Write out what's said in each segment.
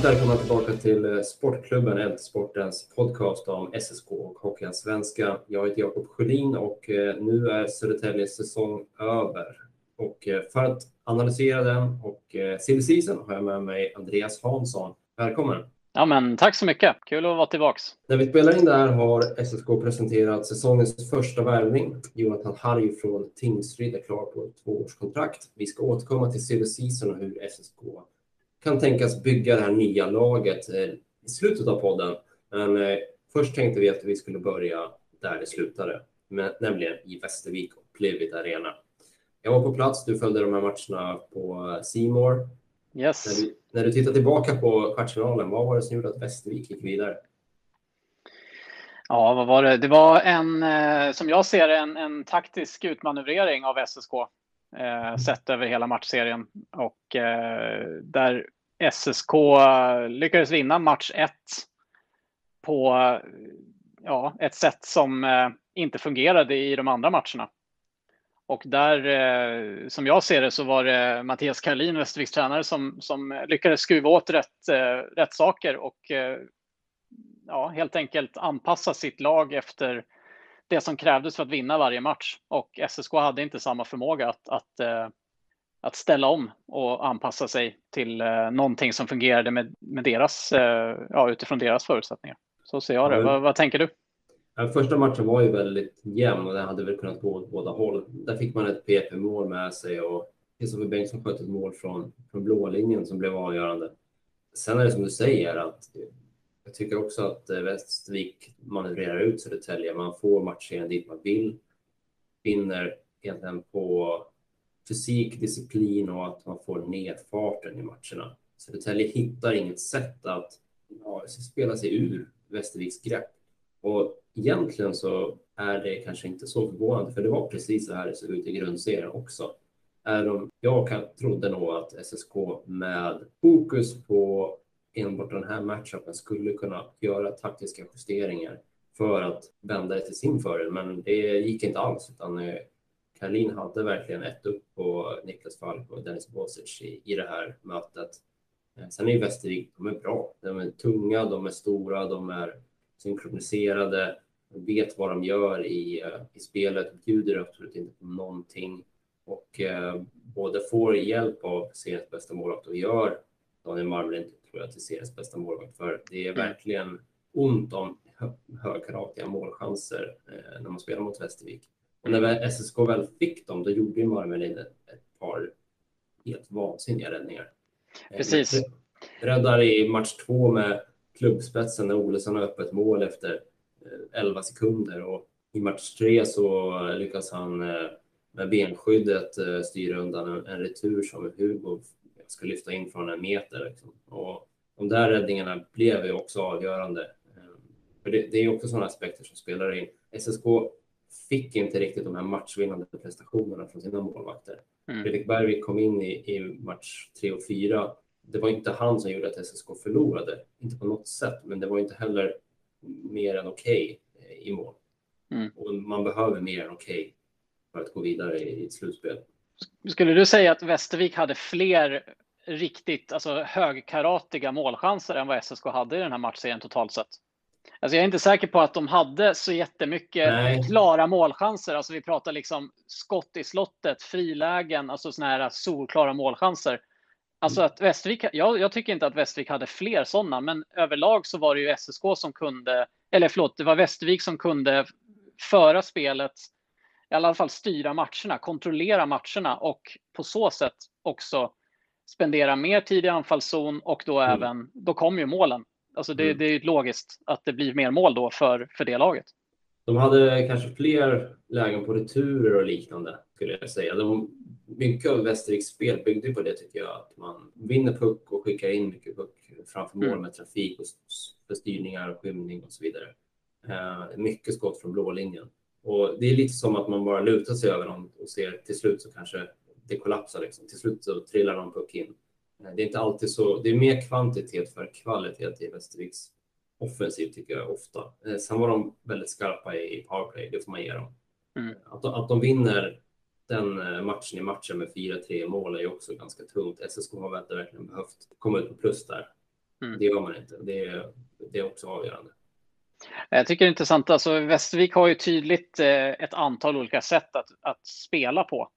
Varmt välkomna tillbaka till eh, Sportklubben, Elitsportens podcast om SSK och Hockeyallsvenskan. Jag heter Jakob Sjölin och eh, nu är Södertäljes säsong över. Och eh, för att analysera den och silly season har jag med mig Andreas Hansson. Välkommen! Ja, men tack så mycket. Kul att vara tillbaks. När vi spelar in det här har SSK presenterat säsongens första värvning. Jonathan Harry från Tingsryd är klar på ett tvåårskontrakt. Vi ska återkomma till silly season och hur SSK kan tänkas bygga det här nya laget eh, i slutet av podden. Men eh, först tänkte vi att vi skulle börja där det slutade, nämligen i Västervik och Plivit Arena. Jag var på plats, du följde de här matcherna på Simor. Yes. När du, när du tittar tillbaka på kvartsfinalen, vad var det som gjorde att Västervik gick vidare? Ja, vad var det? Det var en, eh, som jag ser en, en taktisk utmanövrering av SSK eh, sett över hela matchserien. Och eh, där SSK lyckades vinna match 1 på ja, ett sätt som eh, inte fungerade i de andra matcherna. Och där, eh, som jag ser det, så var det Mattias Karlin, Västerviks tränare, som, som lyckades skruva åt rätt, eh, rätt saker och eh, ja, helt enkelt anpassa sitt lag efter det som krävdes för att vinna varje match. Och SSK hade inte samma förmåga att, att, eh, att ställa om och anpassa sig till eh, någonting som fungerade med, med deras, eh, ja, utifrån deras förutsättningar. Så ser jag det. Vad, vad, tänker du? första matchen var ju väldigt jämn och det hade väl kunnat gå åt båda håll. Där fick man ett PP-mål med sig och Kristoffer Bengtsson sköt ett mål från, från blå linjen som blev avgörande. Sen är det som du säger att jag tycker också att eh, Västervik manövrerar ut Södertälje. Man får matchen dit man vill. Vinner egentligen på fysik, disciplin och att man får ned farten i matcherna. Södertälje hittar inget sätt att ja, spela sig ur Västerviks grepp. Och egentligen så är det kanske inte så förvånande, för det var precis så här det såg ut i grundserien också. Är de, jag trodde nog att SSK med fokus på enbart den här matchupen skulle kunna göra taktiska justeringar för att vända det till sin fördel. Men det gick inte alls, utan eh, Karlin hade verkligen ett upp på Niklas Falk och Dennis Bosic i, i det här mötet. Eh, sen är ju Västervik, de är bra. De är tunga, de är stora, de är synkroniserade, de vet vad de gör i, eh, i spelet, bjuder absolut inte på någonting och eh, både får hjälp av seriens bästa målvakt och gör Daniel Marmelind tror jag till seriens bästa målvakt för det är mm. verkligen ont om högkaratiga målchanser eh, när man spelar mot Västervik. Och när SSK väl fick dem, då gjorde ju Marmelin ett par helt vansinniga räddningar. Eh, Precis. Räddar i match två med klubbspetsen när Olesson har öppet mål efter 11 eh, sekunder och i match tre så lyckas han eh, med benskyddet styra undan en, en retur som Hugo ska lyfta in från en meter. Liksom. Och de där räddningarna blev ju också avgörande. Ehm, för det, det är också sådana aspekter som spelar in. SSK fick inte riktigt de här matchvinnande prestationerna från sina målvakter. Mm. Fredrik Bergvik kom in i, i match 3 och 4. Det var inte han som gjorde att SSK förlorade, inte på något sätt, men det var inte heller mer än okej okay eh, i mål. Mm. Och man behöver mer än okej okay för att gå vidare i ett slutspel. Skulle du säga att Västervik hade fler riktigt alltså, högkaratiga målchanser än vad SSK hade i den här matchserien totalt sett? Alltså jag är inte säker på att de hade så jättemycket Nej. klara målchanser. Alltså vi pratar liksom skott i slottet, frilägen, alltså sådana här solklara målchanser. Alltså att Västervik, jag, jag tycker inte att Västervik hade fler sådana, men överlag så var det ju SSK som kunde, eller förlåt, det var Västervik som kunde föra spelet i alla fall styra matcherna, kontrollera matcherna och på så sätt också spendera mer tid i anfallszon och då mm. även, då kommer ju målen. Alltså det, mm. det är logiskt att det blir mer mål då för, för det laget. De hade kanske fler lägen på returer och liknande skulle jag säga. De mycket av Västerviks spel byggde på det tycker jag. Att man vinner puck och skickar in mycket puck framför mål mm. med trafik och förstyrningar och skymning och så vidare. Uh, mycket skott från blå linjen. Och det är lite som att man bara lutar sig över dem och ser till slut så kanske det kollapsar. Liksom. Till slut så trillar någon puck in. Uh, det är inte alltid så. Det är mer kvantitet för kvalitet i Västerviks offensiv tycker jag ofta. Uh, sen var de väldigt skarpa i, powerplay, det får man ge dem. Mm. Att, de, att de vinner den eh, matchen i matchen med 4-3 mål är ju också ganska tungt. SSK har verkligen behövt komma ut på plus där. Mm. Det gör man inte. Det det är också avgörande. Jag tycker det är intressant. Alltså, Västervik har ju tydligt eh, ett antal olika sätt att, att spela på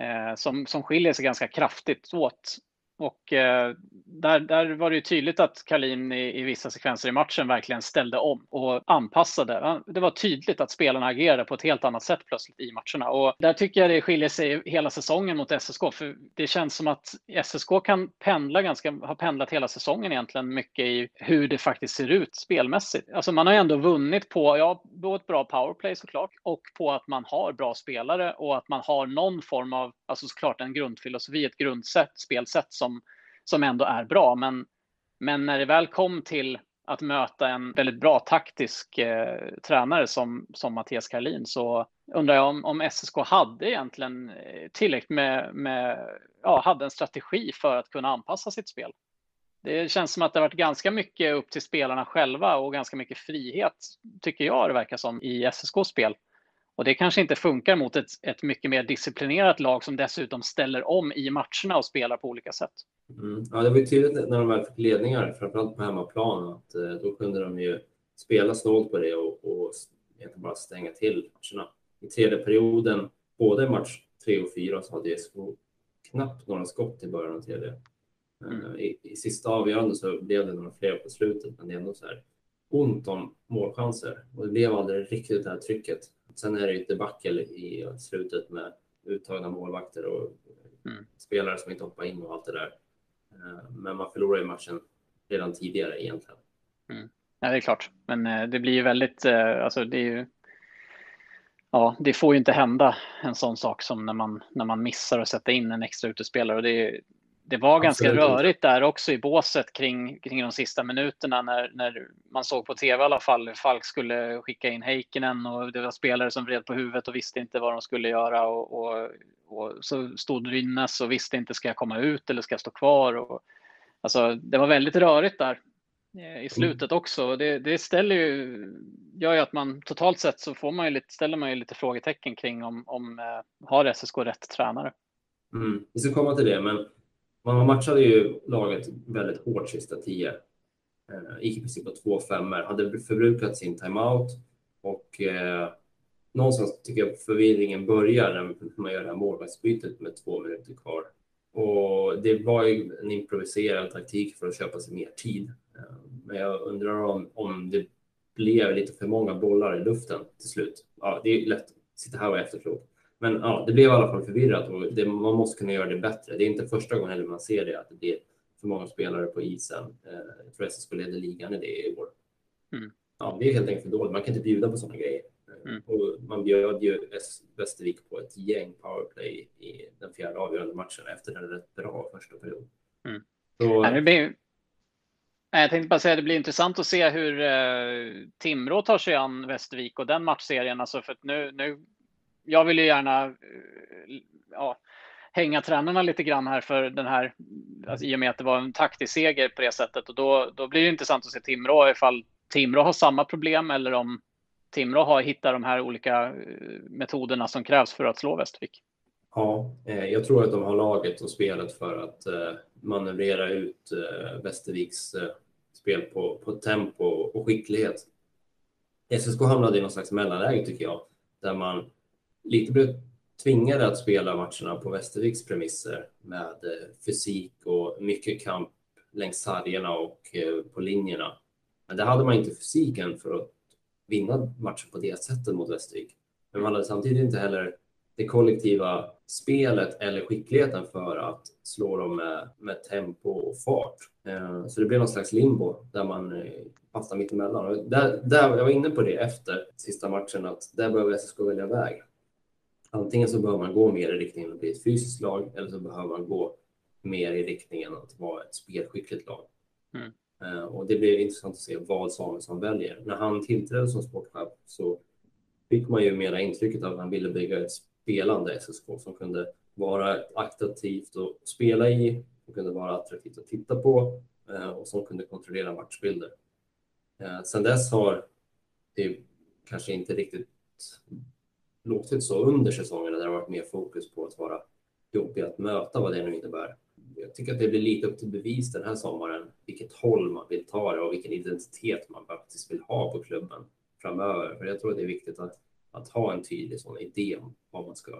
eh, som, som skiljer sig ganska kraftigt åt. Och eh, där, där var det ju tydligt att Kalin i, i, vissa sekvenser i matchen verkligen ställde om och anpassade. Det var tydligt att spelarna agerade på ett helt annat sätt plötsligt i matcherna. Och där tycker jag det skiljer sig hela säsongen mot SSK. För det känns som att SSK kan pendla ganska, har pendlat hela säsongen egentligen mycket i hur det faktiskt ser ut spelmässigt. Alltså man har ju ändå vunnit på, ja, på ett bra powerplay såklart och på att man har bra spelare och att man har någon form av, alltså såklart en grundfilosofi, ett grundsätt, spelsätt som som ändå är bra. Men, men när det väl kom till att möta en väldigt bra taktisk eh, tränare som, som Mattias Karlin så undrar jag om, om SSK hade egentligen eh, tillräckligt med, med, ja, hade en strategi för att kunna anpassa sitt spel. Det känns som att det har varit ganska mycket upp till spelarna själva och ganska mycket frihet, tycker jag det verkar som, i SSKs spel. Och det kanske inte funkar mot ett, ett mycket mer disciplinerat lag som dessutom ställer om i matcherna och spelar på olika sätt. Mm. Ja, det var ju tydligt när de väl fick ledningar, framförallt på hemmaplan, att eh, då kunde de ju spela snålt på det och, och egentligen bara stänga till matcherna. I tredje perioden, både match tre och fyra, så hade SK knappt några skott i början av tredje. Mm. Eh, I, I, sista avgörande så blev det några fler på slutet, men det är ändå så här ont om målchanser och det blev aldrig riktigt det här trycket. Sen är det ju ett debacle i slutet med uttagna målvakter och mm. spelare som inte hoppar in och allt det där. Eh, men man förlorar ju matchen redan tidigare egentligen. Mm. Ja, det är klart. Men eh, det blir ju väldigt, eh, alltså det är ju, ja, det får ju inte hända en sån sak som när man, när man missar att sätta in en extra utespelare. Och det, är, det var ganska Absolut. rörigt där också i båset kring, kring de sista minuterna när, när man såg på tv i alla fall hur Falk skulle skicka in Heikkinen och det var spelare som vred på huvudet och visste inte vad de skulle göra och, och, och så stod Rynnes och visste inte ska jag komma ut eller ska jag stå kvar. Och, alltså, det var väldigt rörigt där eh, i mm. slutet också. Det, det ställer ju, gör ju att man totalt sett så får man ju lite, ställer man ju lite frågetecken kring om, om eh, har SSK rätt tränare. Mm. Vi ska komma till det, men man matchade ju laget väldigt hårt sista tio. Eh, gick i princip på två femmor, hade förbrukat sin timeout och eh, någonstans tycker jag förvirringen börjar när man gör det här målvaktsbytet med två minuter kvar. Och det var ju en improviserad taktik för att köpa sig mer tid. Eh, men jag undrar om, om det blev lite för många bollar i luften till slut. Ja, det är lätt att sitta här och efterfråga. efterklok. Men ja, det blev i alla fall förvirrat och det, man måste kunna göra det bättre. Det är inte första gången heller man ser det, att det blir för många spelare på isen. Eh, jag tror SSK leder ligan i det i år. Mm. Ja, det är helt enkelt för dåligt. Man kan inte bjuda på sådana grejer. Mm. Och man bjöd ju Västervik på ett gäng powerplay i den fjärde avgörande matchen efter en rätt bra första period. Mm. Så... det blir... Jag tänkte bara säga att det blir intressant att se hur uh, Timrå tar sig an Västervik och den matchserien. Alltså för nu, nu jag vill ju gärna eh, ja, hänga tränarna lite grann här för den här, alltså, i och med att det var en taktisk seger på det sättet. Och då, då blir det intressant att se Timrå ifall Timrå har samma problem eller om Timrå har hittat de här olika eh, metoderna som krävs för att slå Västervik. Ja, eh, jag tror att de har laget och spelet för att manövrera ut Västerviks spel på, på tempo och skicklighet. SSK hamnade i någon slags mellanläge tycker jag, där man lite blev tvingade att spela matcherna på Västerviks premisser med eh, fysik och mycket kamp längs sargerna och eh, på linjerna. Men det hade man inte fysiken för att vinna matchen på det sättet mot Västervik. Men man hade samtidigt inte heller det kollektiva spelet eller skickligheten för att slå dem med, med tempo och fart. Eh, så det blev någon slags limbo där man fastnade mittemellan. Där, där, jag var inne på det efter sista matchen att där behöver SSK välja väg antingen så behöver man gå mer i riktningen att bli ett fysiskt lag eller så behöver man gå mer i riktningen att vara ett spelskickligt lag. Mm. Uh, och det blir intressant att se vad Samuelsson väljer. När han tillträdde som sportchef så fick man ju mera intrycket av att han ville bygga ett spelande SSK som kunde vara attraktivt att spela i, som kunde vara attraktivt att titta på uh, och som kunde kontrollera matchbilder. Uh, sen dess har det kanske inte riktigt låtit så under säsongen där det har varit mer fokus på att vara jobbig att möta, vad det nu innebär. Jag tycker att det blir lite upp till bevis den här sommaren, vilket håll man vill ta det och vilken identitet man faktiskt vill ha på klubben framöver. För jag tror att det är viktigt att, att ha en tydlig sån idé om vad man ska,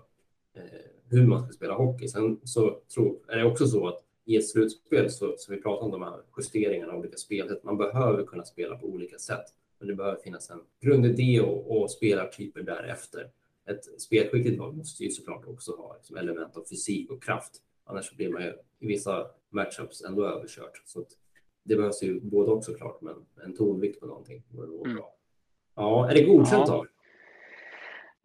eh, hur man ska spela hockey. Sen så tror, är det också så att i ett slutspel så, så vi pratar om de här justeringarna, olika spelsätt. Man behöver kunna spela på olika sätt, men det behöver finnas en grundidé och, och spelartyper därefter ett spelskickligt lag måste ju såklart också ha liksom element av fysik och kraft. Annars blir man ju i vissa matchups ändå överkört. Så det behövs ju både och såklart, men en tonvikt på någonting vore mm. bra. Ja, är det godkänt ja. då?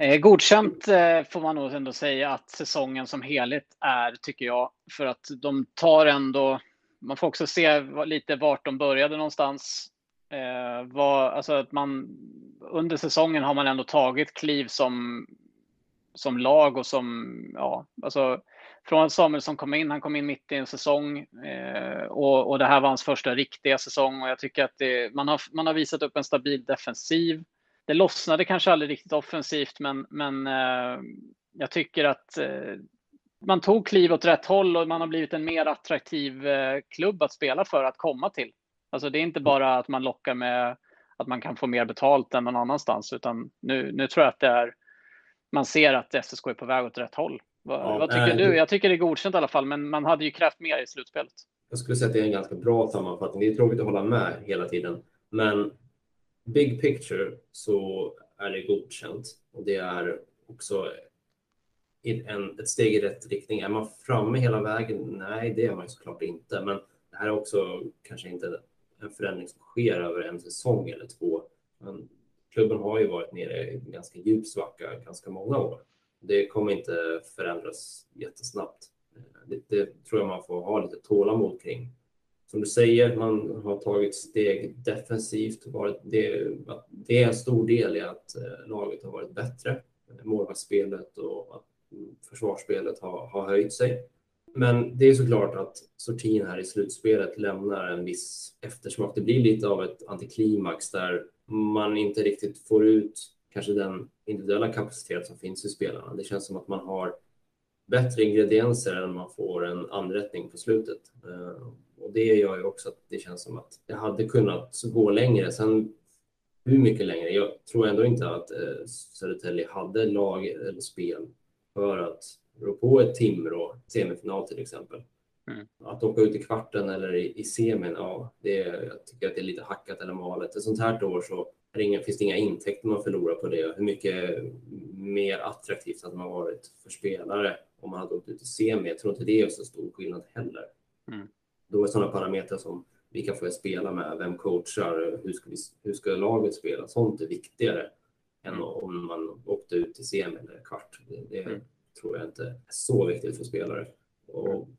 Eh, godkänt eh, får man nog ändå säga att säsongen som helhet är, tycker jag. För att de tar ändå, man får också se lite vart de började någonstans. Eh, var, alltså att man, under säsongen har man ändå tagit kliv som, som lag och som, ja, alltså från Samuel som kom in, han kom in mitt i en säsong eh, och, och det här var hans första riktiga säsong och jag tycker att det, man, har, man har visat upp en stabil defensiv. Det lossnade kanske aldrig riktigt offensivt, men, men eh, jag tycker att eh, man tog kliv åt rätt håll och man har blivit en mer attraktiv eh, klubb att spela för, att komma till. Alltså det är inte bara att man lockar med att man kan få mer betalt än någon annanstans, utan nu, nu tror jag att det är, man ser att SSK är på väg åt rätt håll. Vad, ja, vad tycker äh, du? Jag tycker det är godkänt i alla fall, men man hade ju krävt mer i slutspelet. Jag skulle säga att det är en ganska bra sammanfattning. Det är tråkigt att hålla med hela tiden, men big picture så är det godkänt och det är också en, ett steg i rätt riktning. Är man framme hela vägen? Nej, det är man ju såklart inte, men det här är också kanske inte en förändring som sker över en säsong eller två. Men klubben har ju varit nere i en ganska djup svacka ganska många år. Det kommer inte förändras jättesnabbt. Det, det tror jag man får ha lite tålamod kring. Som du säger, man har tagit steg defensivt. Det, det är en stor del i att eh, laget har varit bättre. Målvaktsspelet och att försvarsspelet har, har höjt sig. Men det är såklart att Sortin här i slutspelet lämnar en viss eftersmak. Det blir lite av ett antiklimax där man inte riktigt får ut kanske den individuella kapacitet som finns i spelarna. Det känns som att man har bättre ingredienser än man får en anrättning på slutet. Eh, och det gör ju också att det känns som att det hade kunnat gå längre. Sen hur mycket längre? Jag tror ändå inte att eh, Södertälje hade lag eller spel för att rå på ett Timrå semifinal till exempel. Mm. Att åka ut i kvarten eller i, i semin, ja, det är, jag tycker att det är lite hackat eller malet. Ett sånt här år så inga, finns det inga intäkter man förlorar på det. Hur mycket mer attraktivt hade man varit för spelare om man hade åkt ut i semi? Jag tror inte det är så stor skillnad heller. Mm. Då är sådana parametrar som vilka får jag spela med, vem coachar, hur ska, vi, hur ska laget spela? Sånt är viktigare än mm. om man åkte ut i semi eller kvart. Det, det, mm tror jag inte är så viktigt för spelare. Och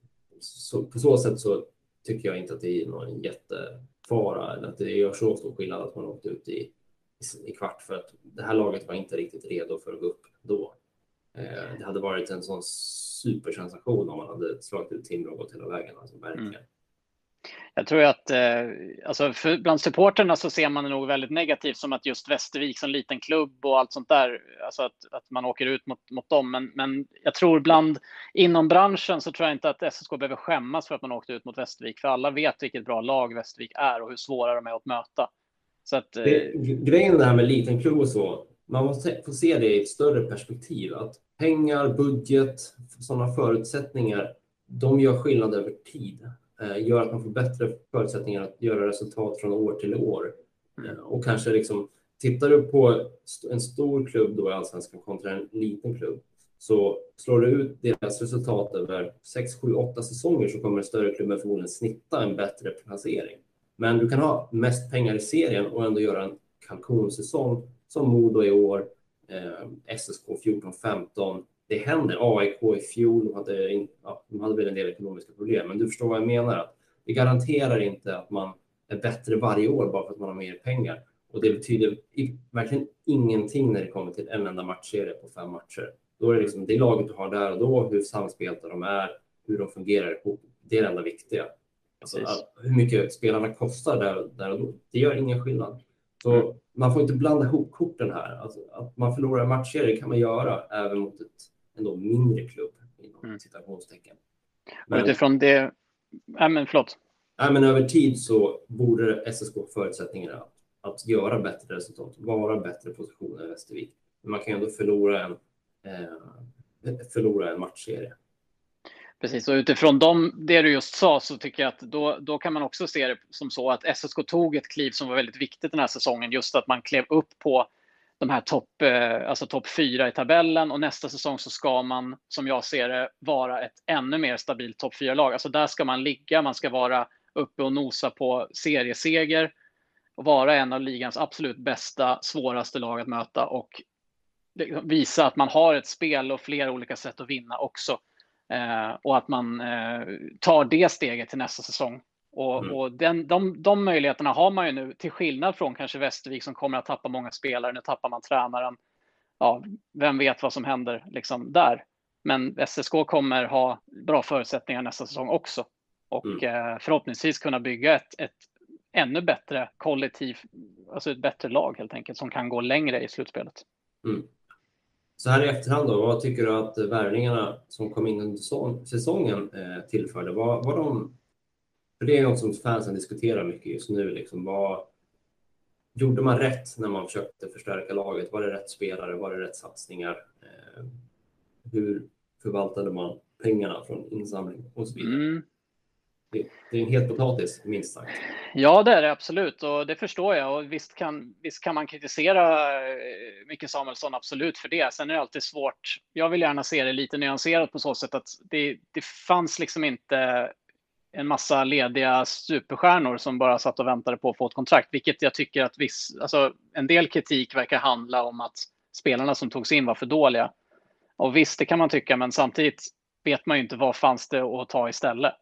så, på så sätt så tycker jag inte att det är någon jättefara eller att det gör så stor skillnad att man åkte ut i, i, kvart för att det här laget var inte riktigt redo för att gå upp då. Eh, det hade varit en sån supersensation om man hade slagit ut Timrå och gått hela vägen. Alltså, verkligen. Mm. Jag tror att eh, alltså bland supporterna så ser man det nog väldigt negativt som att just Västervik som liten klubb och allt sånt där, alltså att, att man åker ut mot, mot dem. Men, men jag tror bland inom branschen så tror jag inte att SSK behöver skämmas för att man åkte ut mot Västervik, för alla vet vilket bra lag Västervik är och hur svåra de är att möta. Så att, eh... det, grejen det här med liten klubb och så, man måste få se det i ett större perspektiv. Att pengar, budget, sådana förutsättningar, de gör skillnad över tid. Eh, gör att man får bättre förutsättningar att göra resultat från år till år. Mm. Och kanske liksom, tittar du på en stor klubb då i allsvenskan kontra en liten klubb så slår du ut deras resultat över 6, 7, 8 säsonger så kommer den större klubben förmodligen snitta en bättre placering. Men du kan ha mest pengar i serien och ändå göra en kalkonsäsong som Modo i år, eh, SSK 14-15, det händer. AIK i fjol hade, ja, de hade väl en del ekonomiska problem, men du förstår vad jag menar. Det garanterar inte att man är bättre varje år bara för att man har mer pengar. Och det betyder verkligen ingenting när det kommer till en enda matchserie på fem matcher. Då är det liksom det laget du har där och då, hur samspelta de är, hur de fungerar. Det är det enda viktiga. Alltså, hur mycket spelarna kostar där, där och då, det gör ingen skillnad. Så mm. man får inte blanda ihop korten här. Alltså, att man förlorar matcher kan man göra även mot ett ändå mindre klubb inom mm. citationstecken. Men, utifrån det, nej men förlåt. Nej, men över tid så borde SSK förutsättningarna att, göra bättre resultat, vara bättre positioner i Västervik. Men man kan ändå förlora en, eh, förlora en matchserie. Precis, och utifrån dem, det du just sa så tycker jag att då, då kan man också se det som så att SSK tog ett kliv som var väldigt viktigt den här säsongen. Just att man klev upp på de här topp eh, alltså top fyra i tabellen och nästa säsong så ska man, som jag ser det, vara ett ännu mer stabilt topp fyra lag Alltså där ska man ligga, man ska vara uppe och nosa på serieseger och vara en av ligans absolut bästa, svåraste lag att möta och visa att man har ett spel och flera olika sätt att vinna också. Eh, och att man eh, tar det steget till nästa säsong. Och, mm. och den, de, de möjligheterna har man ju nu, till skillnad från kanske Västervik som kommer att tappa många spelare. Nu tappar man tränaren. Ja, vem vet vad som händer liksom där. Men SSK kommer ha bra förutsättningar nästa säsong också. Och mm. eh, förhoppningsvis kunna bygga ett, ett ännu bättre kollektiv, alltså ett bättre lag helt enkelt, som kan gå längre i slutspelet. Mm. Så här i efterhand då, vad tycker du att värvningarna som kom in under säsongen eh, tillförde? Var, var de, för det är något som fansen diskuterar mycket just nu. Liksom, vad, gjorde man rätt när man försökte förstärka laget? Var det rätt spelare? Var det rätt satsningar? Eh, hur förvaltade man pengarna från insamling och så vidare? Mm. Det, det är en het potatis, minst sagt. Ja, det är det absolut och det förstår jag. Och visst kan, visst kan man kritisera eh, Micke Samuelsson absolut för det. Sen är det alltid svårt. Jag vill gärna se det lite nyanserat på så sätt att det, det fanns liksom inte en massa lediga superstjärnor som bara satt och väntade på att få ett kontrakt, vilket jag tycker att viss, alltså en del kritik verkar handla om att spelarna som togs in var för dåliga. Och visst, det kan man tycka, men samtidigt vet man ju inte vad fanns det att ta istället.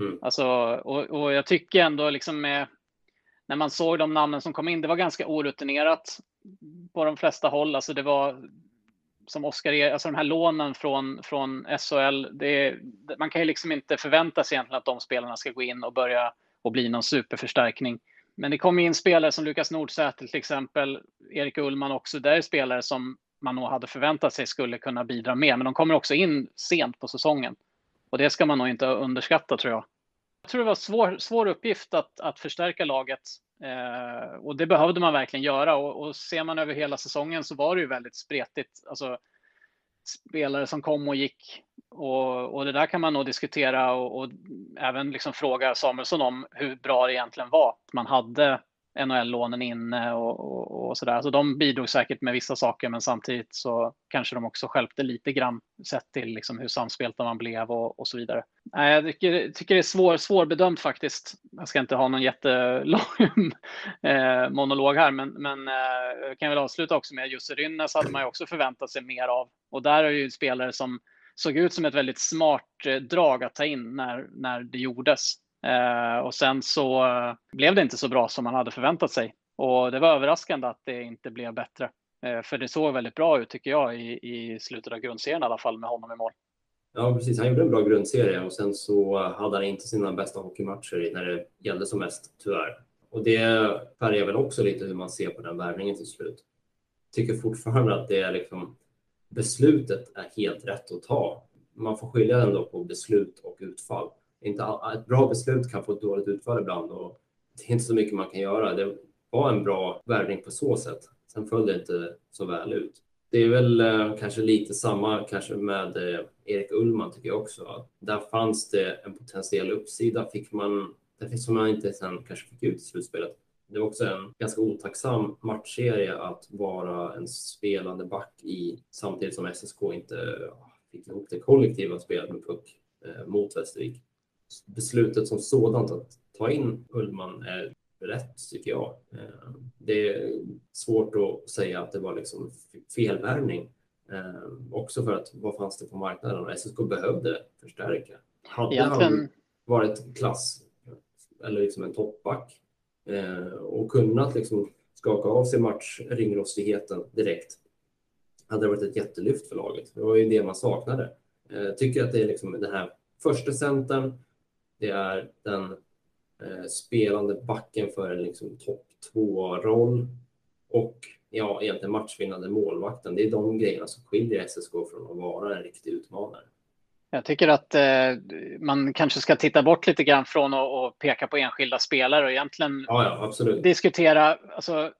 Mm. Alltså, och, och, jag tycker ändå liksom med, när man såg de namnen som kom in, det var ganska orutinerat på de flesta håll. Alltså det var som Oskar, alltså de här lånen från, från SHL, det, man kan ju liksom inte förvänta sig egentligen att de spelarna ska gå in och börja och bli någon superförstärkning. Men det kommer in spelare som Lukas Nordsäter till exempel, Erik Ullman också, det är spelare som man nog hade förväntat sig skulle kunna bidra mer, men de kommer också in sent på säsongen. Och det ska man nog inte underskatta tror jag. Jag tror det var en svår, svår uppgift att, att förstärka laget eh, och det behövde man verkligen göra och, och ser man över hela säsongen så var det ju väldigt spretigt. Alltså, spelare som kom och gick och, och det där kan man nog diskutera och, och även liksom fråga Samuelsson om hur bra det egentligen var. Man hade NHL-lånen inne och, och, och sådär. Så de bidrog säkert med vissa saker, men samtidigt så kanske de också skälpte lite grann sett till liksom hur samspelta man blev och, och så vidare. Nej, jag tycker, tycker det är svår, svårbedömt faktiskt. Jag ska inte ha någon jättelång eh, monolog här, men, men eh, kan väl avsluta också med Jussi Rynnes hade man ju också förväntat sig mer av. Och där är ju spelare som såg ut som ett väldigt smart eh, drag att ta in när, när det gjordes. Eh, och sen så eh, blev det inte så bra som man hade förväntat sig. Och det var överraskande att det inte blev bättre. Eh, för det såg väldigt bra ut tycker jag i, i slutet av grundserien i alla fall med honom i mål. Ja, precis. Han gjorde en bra grundserie och sen så hade han inte sina bästa hockeymatcher när det gällde som mest, tyvärr. Och det färgar väl också lite hur man ser på den värvningen till slut. Tycker fortfarande att det är liksom beslutet är helt rätt att ta. Man får skilja ändå på beslut och utfall inte all, ett bra beslut kan få ett dåligt utfall ibland och det är inte så mycket man kan göra. Det var en bra värvning på så sätt. Sen föll det inte så väl ut. Det är väl eh, kanske lite samma kanske med eh, Erik Ullman tycker jag också. Att där fanns det en potentiell uppsida fick man, det som man inte sen kanske fick ut i slutspelet. Det var också en ganska otacksam matchserie att vara en spelande back i samtidigt som SSK inte fick ihop det kollektiva spelet med puck eh, mot Västervik beslutet som sådant att ta in Ullman är rätt tycker jag. Eh, det är svårt att säga att det var liksom felvärvning Eh, också för att vad fanns det på marknaden och SSK behövde förstärka. Hade Egentligen... han varit klass eller liksom en toppback eh, och kunnat liksom skaka av sig matchringrostigheten direkt hade det varit ett jättelyft för laget. Det var ju det man saknade. Jag tycker att det är liksom den här första centern, det är den eh, spelande backen för en liksom topp två-roll och ja, egentligen matchvinnande målvakten. Det är de grejerna som skiljer SSK från att vara en riktig utmanare. Jag tycker att eh, man kanske ska titta bort lite grann från att peka på enskilda spelare och egentligen ja, ja, diskutera alltså,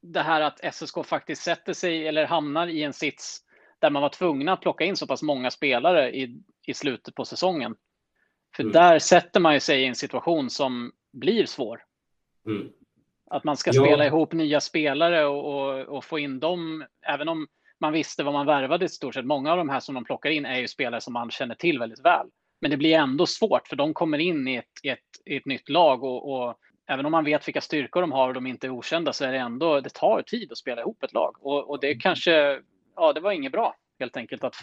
det här att SSK faktiskt sätter sig eller hamnar i en sits där man var tvungna att plocka in så pass många spelare i, i slutet på säsongen. För mm. där sätter man ju sig i en situation som blir svår. Mm. Att man ska ja. spela ihop nya spelare och, och, och, få in dem, även om man visste vad man värvade i stort sett. Många av de här som de plockar in är ju spelare som man känner till väldigt väl. Men det blir ändå svårt för de kommer in i ett, i ett, i ett nytt lag och, och, även om man vet vilka styrkor de har och de inte är okända så är det ändå, det tar tid att spela ihop ett lag. Och, och det kanske, ja det var inget bra helt enkelt att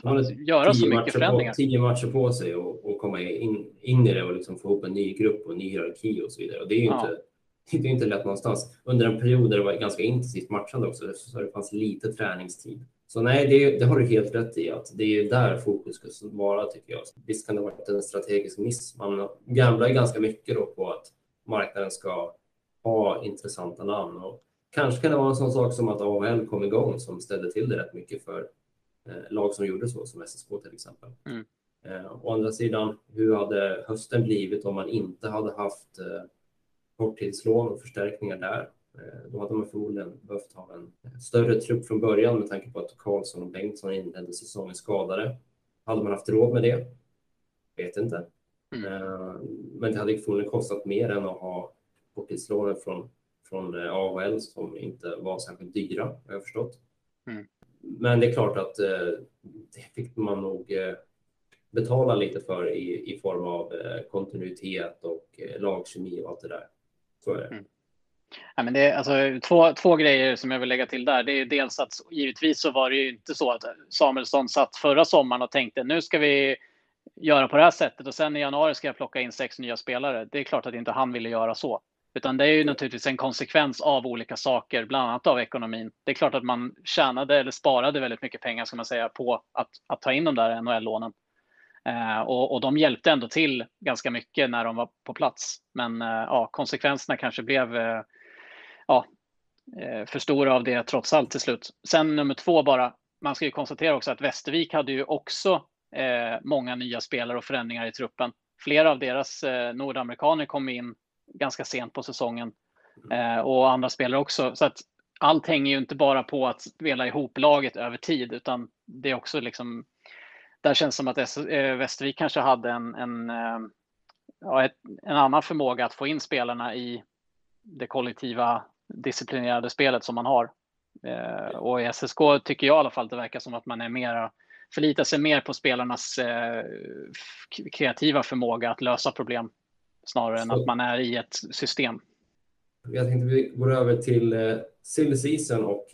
göra så mycket förändringar. På, tio matcher på sig och, och komma in, in i det och liksom få ihop en ny grupp och en ny hierarki och så vidare. Och det är ju ja. inte, det är inte lätt någonstans. Under en period där det var ganska intensivt matchande också, så det fanns lite träningstid. Så nej, det, det har du helt rätt i att det är där fokus ska vara tycker jag. Visst kan det ha varit en strategisk miss. Man gamblar ganska mycket då på att marknaden ska ha intressanta namn och kanske kan det vara en sån sak som att AHL kom igång som ställde till det rätt mycket för lag som gjorde så, som SSK till exempel. Mm. Eh, å andra sidan, hur hade hösten blivit om man inte hade haft eh, korttidslån och förstärkningar där? Eh, då hade man förmodligen behövt ha en större trupp från början med tanke på att Karlsson och Bengtsson inledde säsongen skadade. Hade man haft råd med det? Vet inte. Mm. Eh, men det hade förmodligen kostat mer än att ha korttidslånen från, från eh, AHL som inte var särskilt dyra, har jag förstått. Mm. Men det är klart att eh, det fick man nog eh, betala lite för i, i form av eh, kontinuitet och lagkemi och allt det där. Så är det. Mm. Ja, men det är alltså två, två grejer som jag vill lägga till där. Det är dels att givetvis så var det ju inte så att Samuelsson satt förra sommaren och tänkte nu ska vi göra på det här sättet och sen i januari ska jag plocka in sex nya spelare. Det är klart att inte han ville göra så. Utan det är ju naturligtvis en konsekvens av olika saker, bland annat av ekonomin. Det är klart att man tjänade eller sparade väldigt mycket pengar ska man säga på att, att ta in de där NHL-lånen. Eh, och, och, de hjälpte ändå till ganska mycket när de var på plats. Men eh, ja, konsekvenserna kanske blev eh, ja, eh, för stora av det trots allt till slut. Sen nummer två bara, man ska ju konstatera också att Västervik hade ju också eh, många nya spelare och förändringar i truppen. Flera av deras eh, nordamerikaner kom in ganska sent på säsongen mm. eh, och andra spelare också. Så att allt hänger ju inte bara på att spela ihop laget över tid, utan det är också liksom. Där känns det som att eh, Västervik kanske hade en, en, eh, en annan förmåga att få in spelarna i det kollektiva disciplinerade spelet som man har. Och i SSK tycker jag i alla fall att det verkar som att man är mera, förlitar sig mer på spelarnas kreativa förmåga att lösa problem snarare Så. än att man är i ett system. Jag tänkte vi går över till eh, silly season och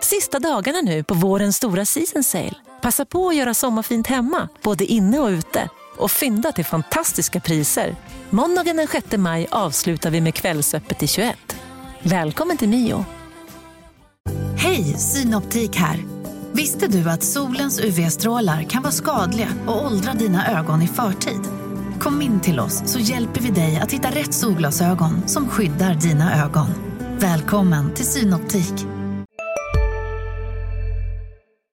Sista dagarna nu på vårens stora season sale. Passa på att göra sommarfint hemma, både inne och ute och fynda till fantastiska priser. Måndagen den 6 maj avslutar vi med Kvällsöppet i 21. Välkommen till Mio. Hej, Synoptik här. Visste du att solens UV-strålar kan vara skadliga och åldra dina ögon i förtid? Kom in till oss så hjälper vi dig att hitta rätt solglasögon som skyddar dina ögon. Välkommen till Synoptik.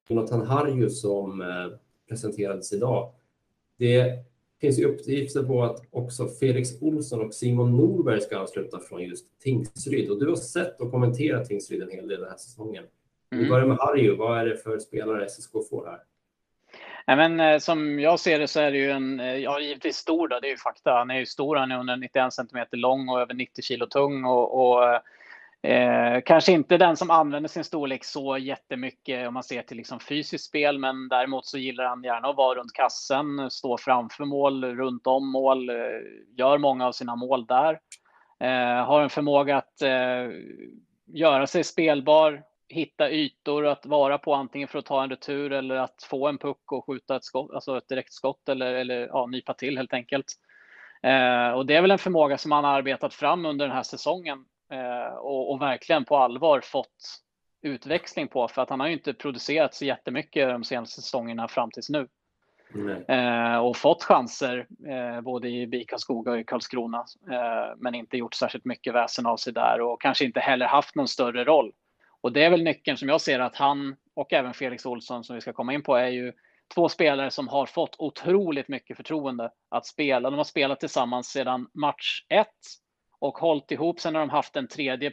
Jonathan Harju som eh, presenterades idag det finns ju uppgifter på att också Felix Olsson och Simon Norberg ska ansluta från just Tingsryd. Och du har sett och kommenterat Tingsryd en hel del den här säsongen. Mm. Vi börjar med Harju. Vad är det för spelare SSK får här? Ja, men, eh, som jag ser det så är det ju en, eh, ja givetvis stor då, det är ju fakta. Han är ju stor, han är under 91 centimeter lång och över 90 kilo tung och, och Eh, kanske inte den som använder sin storlek så jättemycket om man ser till liksom fysiskt spel, men däremot så gillar han gärna att vara runt kassen, stå framför mål, runt om mål, eh, gör många av sina mål där. Eh, har en förmåga att eh, göra sig spelbar hitta ytor att vara på antingen för att ta en retur eller att få en puck och skjuta ett, skott, alltså ett direktskott eller, eller ja, nypa till helt enkelt. Eh, och det är väl en förmåga som han har arbetat fram under den här säsongen eh, och, och, verkligen på allvar fått utväxling på för att han har ju inte producerat så jättemycket de senaste säsongerna fram tills nu. Eh, och fått chanser eh, både i BIK Skoga och i Karlskrona eh, men inte gjort särskilt mycket väsen av sig där och kanske inte heller haft någon större roll. Och det är väl nyckeln som jag ser att han och även Felix Olsson som vi ska komma in på är ju två spelare som har fått otroligt mycket förtroende att spela. De har spelat tillsammans sedan match ett och hållit ihop. Sen har de haft en tredje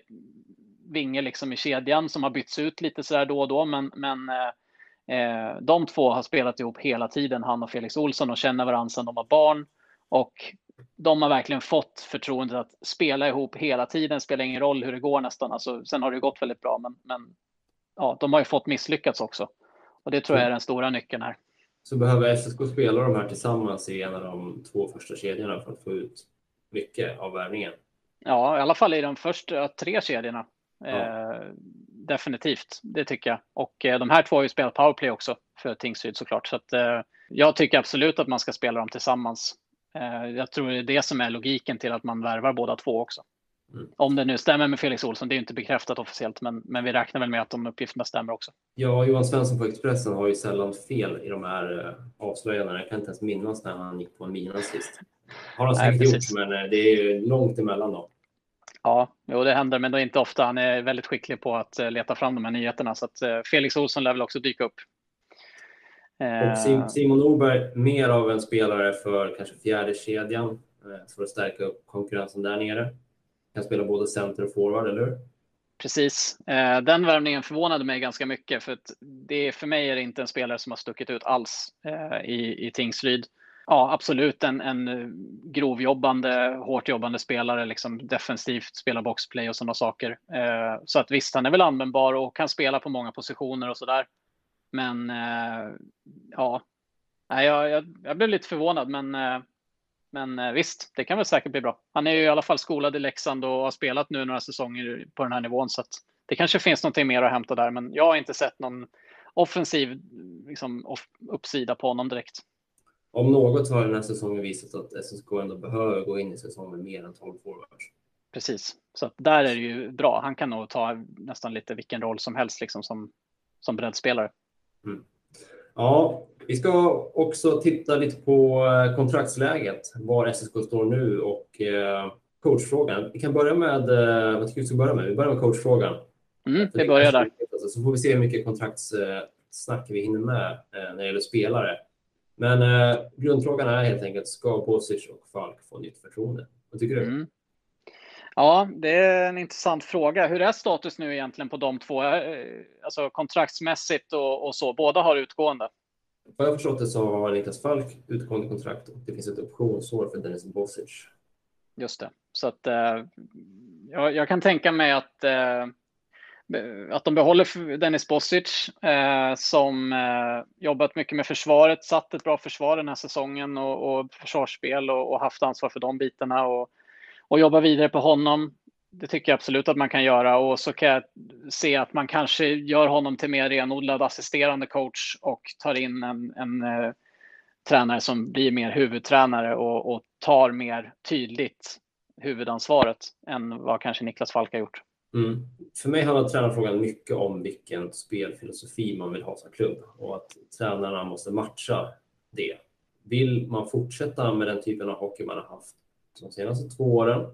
vinge liksom i kedjan som har bytts ut lite sådär då och då. Men, men eh, eh de två har spelat ihop hela tiden, han och Felix Olsson, och känner varandra sedan de var barn. Och de har verkligen fått förtroendet att spela ihop hela tiden. Spelar ingen roll hur det går nästan. Alltså, sen har det gått väldigt bra, men, men ja, de har ju fått misslyckats också. Och det tror jag är den stora nyckeln här. Så behöver SSK spela de här tillsammans i en av de två första kedjorna för att få ut mycket av värvningen? Ja, i alla fall i de första tre kedjorna. Ja. Eh, definitivt, det tycker jag. Och eh, de här två har ju spelat powerplay också för Tingsryd såklart. Så att, eh, jag tycker absolut att man ska spela dem tillsammans. Eh, jag tror det är det som är logiken till att man värvar båda två också. Mm. Om det nu stämmer med Felix Olsson, det är inte bekräftat officiellt, men, men vi räknar väl med att de uppgifterna stämmer också. Ja, Johan Svensson på Expressen har ju sällan fel i de här uh, avslöjandena. Jag kan inte ens minnas när han gick på en mina sist. Har han säkert gjort, men uh, det är ju långt emellan dem. Ja, jo, det händer, men det är inte ofta. Han är väldigt skicklig på att leta fram de här nyheterna, så att Felix Olsson lär väl också dyka upp. Och Simon Norberg, mer av en spelare för kanske fjärde kedjan för att stärka upp konkurrensen där nere kan spela både center och forward, eller hur? Precis. Eh, den värvningen förvånade mig ganska mycket för att det för mig är det inte en spelare som har stuckit ut alls eh, i, i Tingsryd. Ja, absolut en, en grovjobbande, hårt jobbande spelare, liksom defensivt, spelar boxplay och sådana saker. Eh, så att visst, han är väl användbar och kan spela på många positioner och sådär. Men ja, jag, jag, jag blev lite förvånad, men men eh, visst, det kan väl säkert bli bra. Han är ju i alla fall skolad i Leksand och har spelat nu några säsonger på den här nivån så att det kanske finns någonting mer att hämta där. Men jag har inte sett någon offensiv liksom, off uppsida på honom direkt. Om något har den här säsongen visat att SSK ändå behöver gå in i säsongen med mer än 12 forwards. Precis, så där är det ju bra. Han kan nog ta nästan lite vilken roll som helst liksom som, som breddspelare. Mm. Ja, vi ska också titta lite på eh, kontraktsläget, var SSK står nu och eh, coachfrågan. Vi kan börja med, eh, vad tycker du ska börja med? Vi börjar med coachfrågan. Mm, vi börjar där. Så får vi se hur mycket kontraktssnack vi hinner med när det gäller spelare. Men grundfrågan är helt enkelt, ska Bosic och Falk få nytt förtroende? Vad tycker du? Mm. Ja, det är en intressant fråga. Hur är status nu egentligen på de två? Alltså kontraktsmässigt och, och så. Båda har utgående. Vad jag förstått det så har Niklas Falk utgående kontrakt och det finns ett optionsår för Dennis Bosic. Just det, så att eh, jag, jag, kan tänka mig att eh, att de behåller Dennis Bosic eh, som eh, jobbat mycket med försvaret, satt ett bra försvar den här säsongen och, och försvarsspel och, och, haft ansvar för de bitarna och, och jobba vidare på honom det tycker jag absolut att man kan göra och så kan jag se att man kanske gör honom till mer renodlad assisterande coach och tar in en, en eh, tränare som blir mer huvudtränare och, och, tar mer tydligt huvudansvaret än vad kanske Niklas Falk har gjort. Mm. För mig handlar tränarfrågan mycket om vilken spelfilosofi man vill ha som klubb och att tränarna måste matcha det. Vill man fortsätta med den typen av hockey man har haft de senaste två åren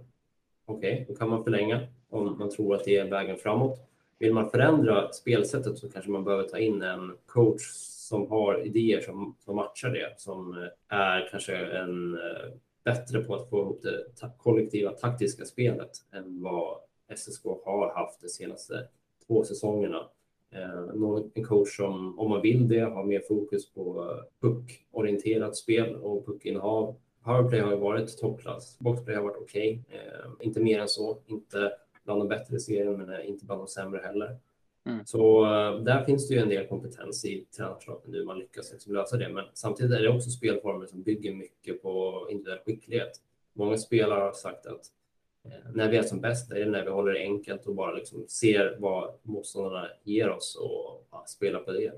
okej, okay, då kan man förlänga om man tror att det är vägen framåt. Vill man förändra spelsättet så kanske man behöver ta in en coach som har idéer som, som matchar det, som eh, är kanske en eh, bättre på att få ihop det kollektiva taktiska spelet än vad SSK har haft de senaste två säsongerna. Eh, en coach som, om man vill det, har mer fokus på eh, puckorienterat spel och puckinnehav Powerplay har ju varit toppklass. Boxplay har varit okej. Okay. Eh, inte mer än så. Inte bland de bättre i serien, men inte bland de sämre heller. Mm. Så eh, där finns det ju en del kompetens i tränarskapet nu man lyckas liksom lösa det. Men samtidigt är det också spelformer som bygger mycket på individuell skicklighet. Många spelare har sagt att Eh, när vi är som bäst är det när vi håller det enkelt och bara liksom ser vad motståndarna ger oss och ja, spelar på det.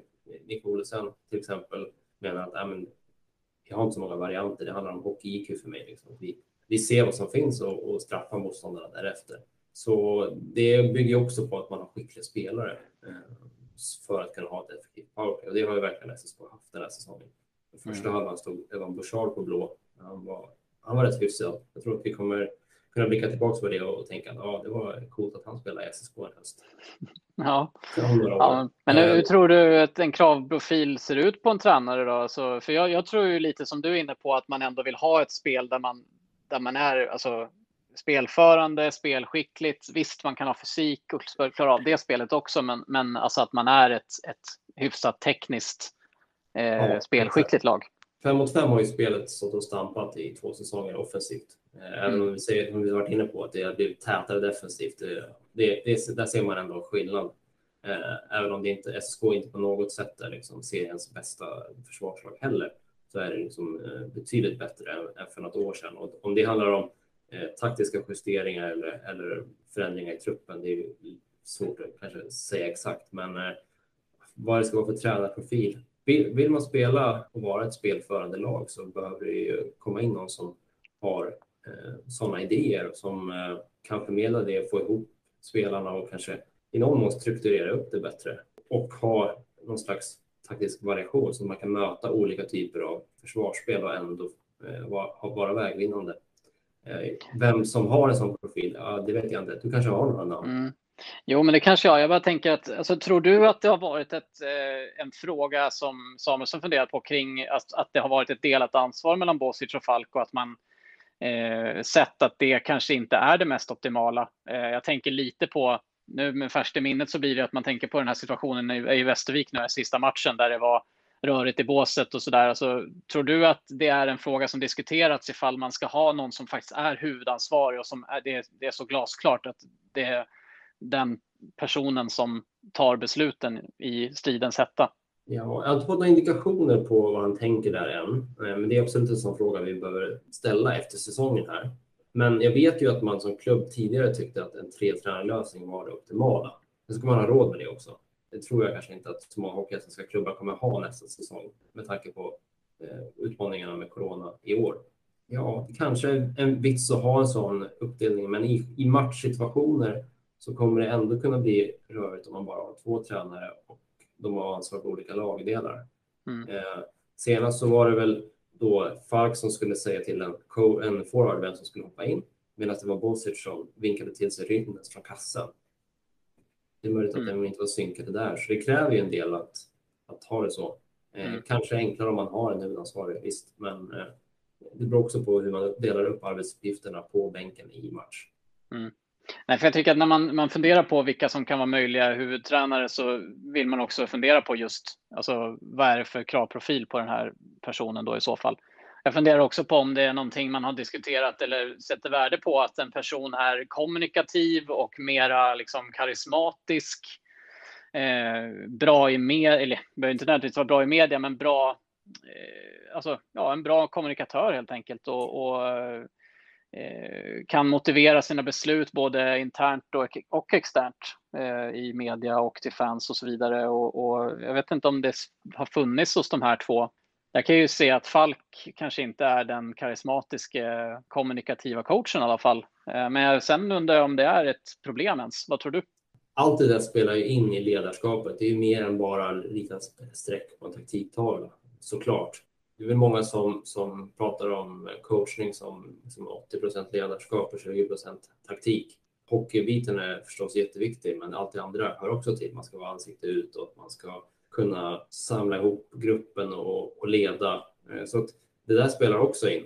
Nick Olesen till exempel menar att äh, men, jag har inte så många varianter, det handlar om hockey-IQ för mig. Liksom. Vi, vi ser vad som finns och, och straffar motståndarna därefter. Så det bygger också på att man har skickliga spelare eh, för att kunna ha ett effektivt powerplay. Och det har ju verkligen SSK haft den här säsongen. Den första mm. halvan stod Evan Bouchard på blå. Han var, han var rätt hyfsad. Jag tror att vi kommer kunna blicka tillbaka på det och tänka att ja, det var coolt att han spelade i SSK en höst. Ja. ja. men hur, hur, tror du att en kravprofil ser ut på en tränare då? Alltså, för jag, jag, tror ju lite som du är inne på att man ändå vill ha ett spel där man, där man är alltså, spelförande, spelskickligt. Visst, man kan ha fysik och klara av det spelet också, men, men alltså att man är ett, ett hyfsat tekniskt eh, ja, spelskickligt lag. Fem mot fem har ju spelet stått och stampat i två säsonger offensivt. Eh, även om vi säger, som vi varit inne på, att det har blivit tätare defensivt. Det, det, det, där ser man ändå skillnad. Eh, även om det inte, SSK inte på något sätt är liksom seriens bästa försvarslag heller, så är det liksom eh, betydligt bättre än för något år sedan. Och om det handlar om taktiska justeringar eller, eller förändringar i truppen, det är svårt att kanske säga exakt, men vad det ska vara för tränarprofil. Vill, vill man spela och vara ett spelförande lag så behöver det ju komma in någon som har Eh, sådana idéer som eh, kan förmedla det, få ihop spelarna och kanske i någon mån strukturera upp det bättre och ha någon slags taktisk variation så man kan möta olika typer av försvarsspel och ändå eh, vara vägvinnande. Eh, vem som har en sån profil, ja, det vet jag inte. Du kanske har några namn? Mm. Jo, men det kanske jag. Jag bara tänker att, alltså, tror du att det har varit ett, eh, en fråga som Samuelsson funderat på kring att, att det har varit ett delat ansvar mellan Bosic och Falk och att man eh, sett att det kanske inte är det mest optimala. Eh, jag tänker lite på, nu med färskt i minnet så blir det att man tänker på den här situationen i, i Västervik nu, i sista matchen där det var rörigt i båset och sådär. Alltså, tror du att det är en fråga som diskuterats ifall man ska ha någon som faktiskt är huvudansvarig och som är, det, det är så glasklart att det är den personen som tar besluten i stridens hetta? Ja, jag har inte fått några indikationer på vad han tänker där än, eh, men det är absolut en sån fråga vi behöver ställa efter säsongen här. Men jag vet ju att man som klubb tidigare tyckte att en tre lösning var det optimala. Nu ska man ha råd med det också. Det tror jag kanske inte att så många hockeyallsvenska klubbar kommer ha nästa säsong med tanke på eh, utmaningarna med corona i år. Ja, kanske en vits att ha en sån uppdelning, men i, i matchsituationer så kommer det ändå kunna bli rörigt om man bara har två tränare och de har ansvar för olika lagdelar. Mm. Eh, senast så var det väl då Falk som skulle säga till en, en forward vem som skulle hoppa in medan det var Bosic som vinkade till sig Rynnes från kassan. Det är möjligt att mm. de inte var synkade där, så det kräver ju en del att, att ha det så. Eh, mm. Kanske enklare om man har en huvudansvarig, visst, men eh, det beror också på hur man delar upp arbetsuppgifterna på bänken i match. Mm. Nej, för jag tycker att när man, man funderar på vilka som kan vara möjliga huvudtränare så vill man också fundera på just alltså, vad är det för kravprofil på den här personen då i så fall. Jag funderar också på om det är någonting man har diskuterat eller sätter värde på att en person är kommunikativ och mera liksom karismatisk. Eh, bra i media, eller behöver inte nödvändigtvis vara bra i media, men bra, eh, alltså ja, en bra kommunikatör helt enkelt och, och Eh, kan motivera sina beslut både internt och, och externt eh, i media och till fans och så vidare. Och, och, jag vet inte om det har funnits hos de här två. Jag kan ju se att Falk kanske inte är den karismatiska eh, kommunikativa coachen i alla fall. Eh, men sen undrar jag om det är ett problem ens. Vad tror du? Allt det där spelar ju in i ledarskapet. Det är ju mer än bara rita streck på en taktiktavla, såklart det är väl många som, som pratar om coachning som, som 80 procent ledarskap och 20 procent taktik. Hockeybiten är förstås jätteviktig, men allt det andra hör också till. Man ska vara ansikte utåt, man ska kunna samla ihop gruppen och, och leda. Eh, så att det där spelar också in.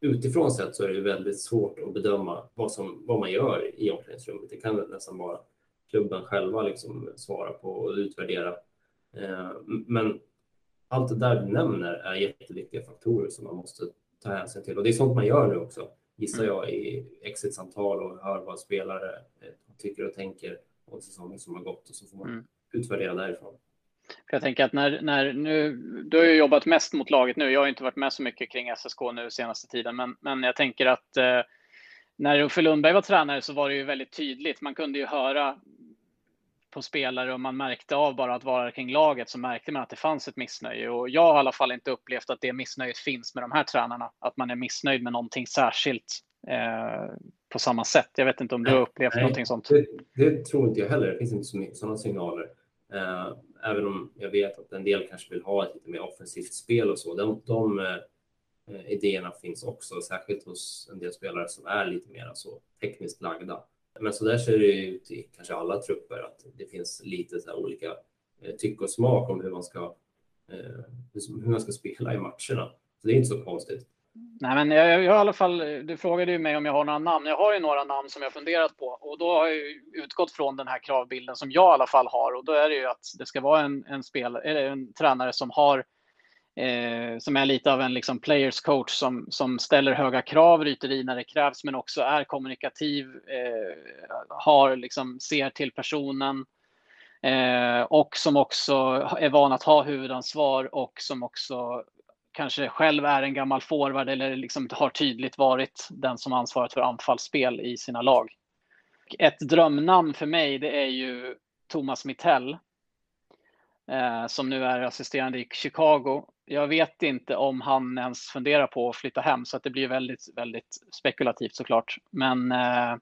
Utifrån sett så är det väldigt svårt att bedöma vad, som, vad man gör i omklädningsrummet. Det kan nästan bara klubben själva liksom svara på och utvärdera. Eh, men allt det där du nämner är jätteviktiga faktorer som man måste ta hänsyn till. Och det är sånt man gör nu också, gissar jag, i exit-samtal och hör vad spelare eh, tycker och tänker om säsongen som har gått och så får man mm. utvärdera därifrån. Jag tänker att när, när nu, du har ju jobbat mest mot laget nu. Jag har inte varit med så mycket kring SSK nu senaste tiden, men, men jag tänker att eh, när Uffe Lundberg var tränare så var det ju väldigt tydligt. Man kunde ju höra på spelare och man märkte av bara att vara kring laget så märkte man att det fanns ett missnöje och jag har i alla fall inte upplevt att det missnöjet finns med de här tränarna. Att man är missnöjd med någonting särskilt eh, på samma sätt. Jag vet inte om du har upplevt Nej, någonting sånt? Det, det, tror inte jag heller. Det finns inte så mycket sådana signaler. Eh, även om jag vet att en del kanske vill ha ett lite mer offensivt spel och så. De, de idéerna finns också, särskilt hos en del spelare som är lite mer så tekniskt lagda. Men så där ser det ut i kanske alla trupper, att det finns lite så olika eh, tycke och smak om hur man ska hur man ska spela i matcherna. Så det är inte så konstigt. Nej, men jag, jag, i alla fall, eh, du frågade ju mig om jag har några namn. Jag har ju några namn som jag funderat på och då har jag utgått från den här kravbilden som jag i alla fall har och då är det ju att det ska vara en, en, spel, eller en tränare som har eh, som är lite av en liksom players coach som, som ställer höga krav, ryter i när det krävs, men också är kommunikativ, eh, har liksom, ser till personen eh, och som också är van att ha huvudansvar och som också kanske själv är en gammal forward eller liksom har tydligt varit den som ansvarat för anfallsspel i sina lag. Ett drömnamn för mig det är ju Thomas Mittell eh, som nu är assisterande i Chicago. Jag vet inte om han ens funderar på att flytta hem så att det blir väldigt, väldigt spekulativt såklart. Men eh,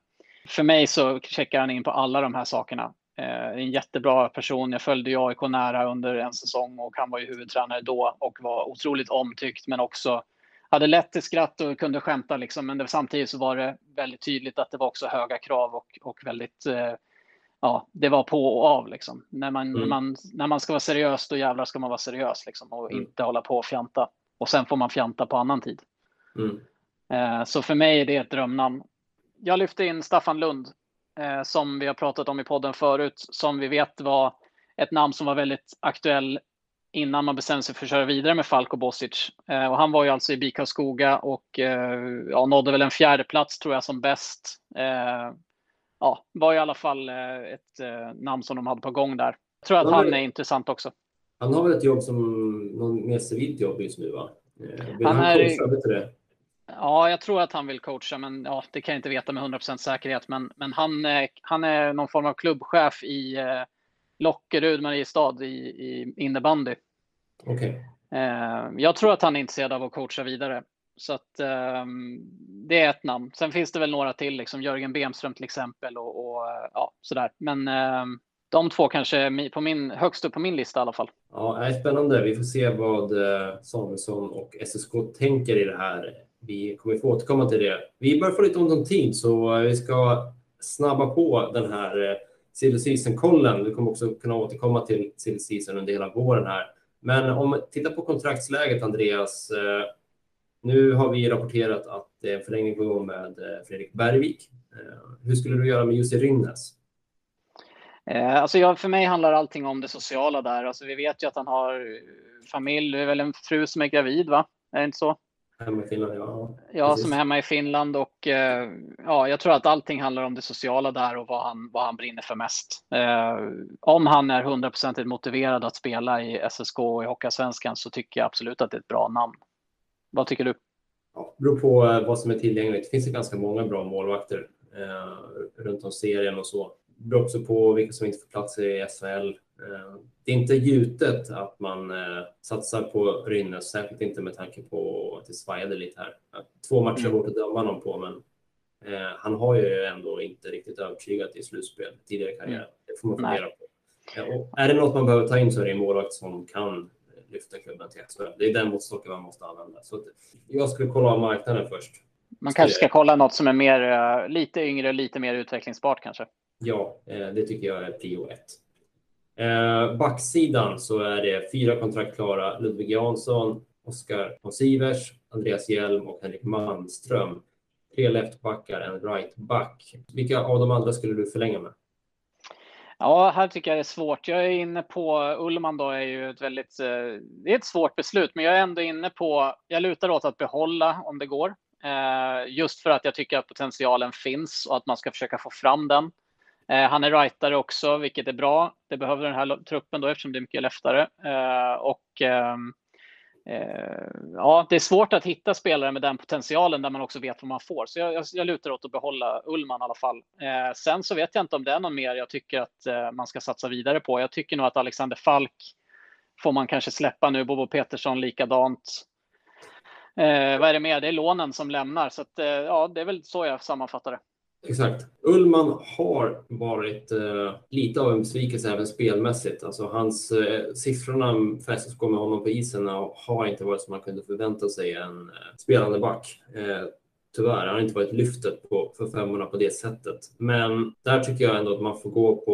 för mig så checkar han in på alla de här sakerna. Eh, en jättebra person. Jag följde ju AIK nära under en säsong och han var ju huvudtränare då och var otroligt omtyckt men också hade lätt till skratt och kunde skämta liksom. Men det, samtidigt så var det väldigt tydligt att det var också höga krav och, och väldigt eh, ja, det var på och av liksom. När man, mm. när man, när man ska vara seriös, då jävlar ska man vara seriös liksom och mm. inte hålla på och fjanta. Och sen får man fjanta på annan tid. Mm. Eh, så för mig är det ett drömnamn. Jag lyfte in Staffan Lund eh, som vi har pratat om i podden förut, som vi vet var ett namn som var väldigt aktuell innan man bestämde sig för att köra vidare med Falko Bosic. Eh, och han var ju alltså i BIK Skoga och eh, ja, nådde väl en fjärde plats tror jag som bäst. Eh, ja, var i alla fall eh, ett eh, namn som de hade på gång där. Jag tror att han, han är intressant också. Han har väl ett jobb som någon mer civilt jobb just nu va? Vill han, han är, det? Ja, jag tror att han vill coacha, men ja, det kan jag inte veta med 100% säkerhet. Men, men han, han är någon form av klubbchef i eh, Lockerud, Mariestad i, i innebandy. Okay. Eh, jag tror att han är intresserad av att coacha vidare. Så att eh, det är ett namn. Sen finns det väl några till, liksom Jörgen Bemström till exempel och, och ja, sådär. Men eh, de två kanske är på min, högst upp på min lista i alla fall. Ja, det är spännande. Vi får se vad eh, Samuelsson och SSK tänker i det här vi kommer få återkomma till det. Vi börjar få lite ont om tid så vi ska snabba på den här eh, silly season-kollen. Vi kommer också kunna återkomma till silly season under hela våren här. Men om vi tittar på kontraktsläget, Andreas. Eh, nu har vi rapporterat att det är en förlängning på gång med eh, Fredrik Bergvik. Hur skulle du göra med Jussi Rynnes? Alltså jag, för mig handlar allting om det sociala där. Alltså vi vet ju att han har familj, det är väl en fru som är gravid, va? Är det inte så? Hemma i Finland, ja. Ja, som är hemma i Finland och eh, ja, jag tror att allting handlar om det sociala där och vad han, vad han brinner för mest. Eh, om han är hundraprocentigt motiverad att spela i SSK och i Hockeyallsvenskan så tycker jag absolut att det är ett bra namn. Vad tycker du? Ja, det beror på eh, vad som är tillgängligt. Det finns ju ganska många bra målvakter eh, runt om serien och så. Det beror också på vilka som inte får plats i SHL. Eh, det är inte gjutet att man eh, satsar på Rynnes, särskilt inte med tanke på att det svajade lite här. Två matcher mm. att döma honom på, men eh, han har ju ändå inte riktigt övertygat i slutspel tidigare i karriären. Mm. Det får man fundera på. Och är det något man behöver ta in så är det en målvakt som kan lyfta klubben till SHL. Det är den måttstocken man måste använda. Så jag skulle kolla av marknaden först. Man kanske ska kolla något som är mer, lite yngre, lite mer utvecklingsbart kanske. Ja, det tycker jag är prio ett. Eh, backsidan så är det fyra kontrakt klara. Ludvig Jansson, Oskar von Sivers, Andreas Hjelm och Henrik Malmström. Tre leftbackar, en rightback. Vilka av de andra skulle du förlänga med? Ja, här tycker jag det är svårt. Jag är inne på Ullman då är ju ett väldigt, eh, det är ett svårt beslut, men jag är ändå inne på, jag lutar åt att behålla om det går. Eh, just för att jag tycker att potentialen finns och att man ska försöka få fram den. Eh, han är rightare också, vilket är bra. Det behöver den här truppen då eftersom det är mycket leftare. Eh, och ehm, eh, ja, det är svårt att hitta spelare med den potentialen där man också vet vad man får. Så jag, jag, jag lutar åt att behålla Ullman i alla fall. Eh, sen så vet jag inte om det är någon mer jag tycker att eh, man ska satsa vidare på. Jag tycker nog att Alexander Falk får man kanske släppa nu. Bobo Petersson likadant. Eh, vad är det mer? Det är lånen som lämnar. Så att, eh, ja, det är väl så jag sammanfattar det. Exakt. Ullman har varit eh, lite av en besvikelse även spelmässigt. Alltså hans eh, siffrorna för SSK med honom på isen har inte varit som man kunde förvänta sig en eh, spelande back. Eh, tyvärr, han har inte varit lyftet på, för femmorna på det sättet. Men där tycker jag ändå att man får gå på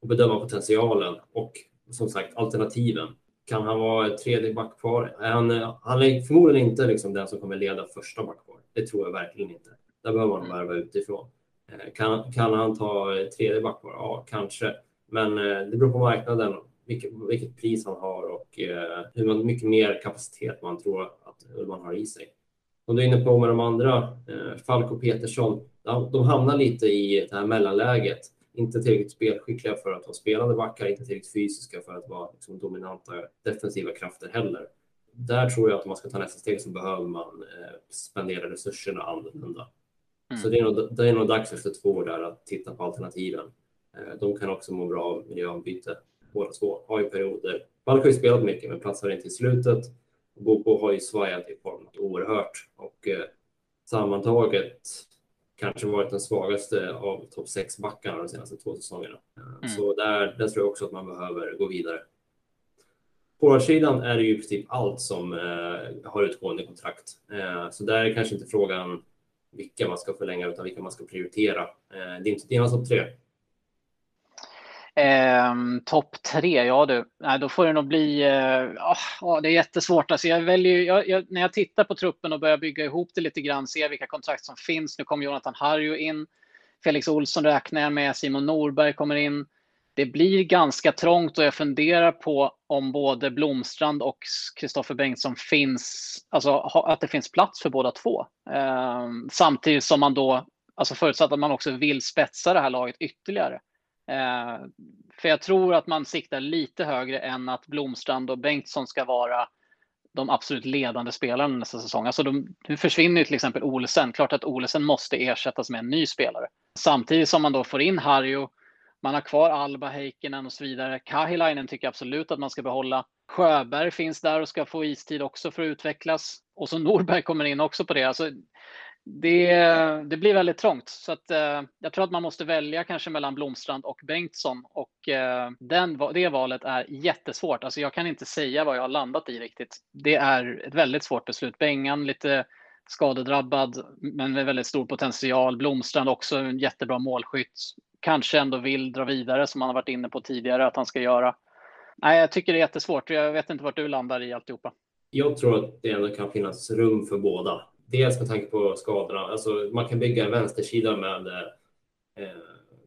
och bedöma potentialen och som sagt alternativen. Kan han vara ett tredje backpar? Han, eh, han är förmodligen inte liksom den som kommer leda första backpar. Det tror jag verkligen inte. Där behöver man värva utifrån. Eh, kan, kan han ta tredje backpar? Ja, kanske. Men eh, det beror på marknaden, vilket, vilket pris han har och hur mycket mer kapacitet man tror att man har i sig. Om du är inne på med de andra, Falk och Petersson, de hamnar lite i det här mellanläget. Inte tillräckligt spelskickliga för att vara spelande backar, inte tillräckligt fysiska för att vara liksom, dominanta defensiva krafter heller. Där tror jag att om man ska ta nästa steg så behöver man spendera resurserna annorlunda. Mm. Så det är, nog, det är nog dags efter två år där att titta på alternativen. Eh, de kan också må bra av miljöombyte båda två. Har ju perioder. Balk har ju spelat mycket men platsar inte i slutet. Bobo har ju svajat i form oerhört och eh, sammantaget kanske varit den svagaste av topp sex backarna de senaste två säsongerna. Mm. Så där, där tror jag också att man behöver gå vidare. På sidan är det ju i princip allt som eh, har utgående kontrakt. Eh, så där är kanske inte frågan vilka man ska förlänga utan vilka man ska prioritera. Eh, det är inte dina topp tre. Eh, topp tre, ja du. Nej, då får det nog bli... Eh, oh, det är jättesvårt. Alltså jag väljer, jag, jag, när jag tittar på truppen och börjar bygga ihop det lite grann, ser vilka kontrakt som finns. Nu kommer Jonathan Harju in. Felix Olsson räknar jag med. Simon Norberg kommer in det blir ganska trångt och jag funderar på om både Blomstrand och Kristoffer Bengtsson finns, alltså att det finns plats för båda två. Eh, samtidigt som man då, alltså förutsatt att man också vill spetsa det här laget ytterligare. Eh, för jag tror att man siktar lite högre än att Blomstrand och Bengtsson ska vara de absolut ledande spelarna nästa säsong. Alltså de, nu försvinner ju till exempel Olsen. Klart att Olsen måste ersättas med en ny spelare. Samtidigt som man då får in Harjo man har kvar Alba, Heikkinen och så vidare. Kahilainen tycker jag absolut att man ska behålla. Sjöberg finns där och ska få istid också för att utvecklas. Och så Norberg kommer in också på det. Alltså, det, det blir väldigt trångt. Så att, eh, jag tror att man måste välja kanske mellan Blomstrand och Bengtsson. Och eh, den, det valet är jättesvårt. Alltså, jag kan inte säga vad jag har landat i riktigt. Det är ett väldigt svårt beslut. Bengan lite skadedrabbad, men med väldigt stor potential. Blomstrand också en jättebra målskytt kanske ändå vill dra vidare som han har varit inne på tidigare att han ska göra. Nej, jag tycker det är jättesvårt. Jag vet inte vart du landar i alltihopa. Jag tror att det ändå kan finnas rum för båda. Dels med tanke på skadorna. Alltså, man kan bygga en vänstersida med eh,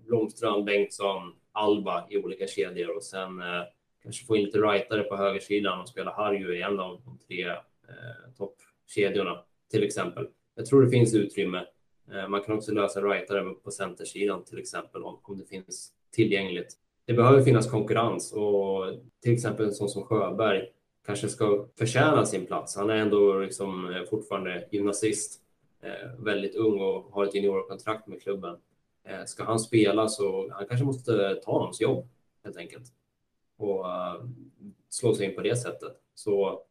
Blomstrand, Bengtsson, Alba i olika kedjor och sen eh, kanske få in lite rightare på högersidan och spela Harju i en av de tre eh, toppkedjorna till exempel. Jag tror det finns utrymme. Eh, man kan också lösa rightare på centersidan till exempel om, om det finns tillgängligt. Det behöver finnas konkurrens och till exempel en sån som Sjöberg kanske ska förtjäna sin plats. Han är ändå liksom eh, fortfarande gymnasist, eh, väldigt ung och har ett juniorkontrakt med klubben. Eh, ska han spela så han kanske måste ta någons jobb helt enkelt och slå sig in på det sättet. Så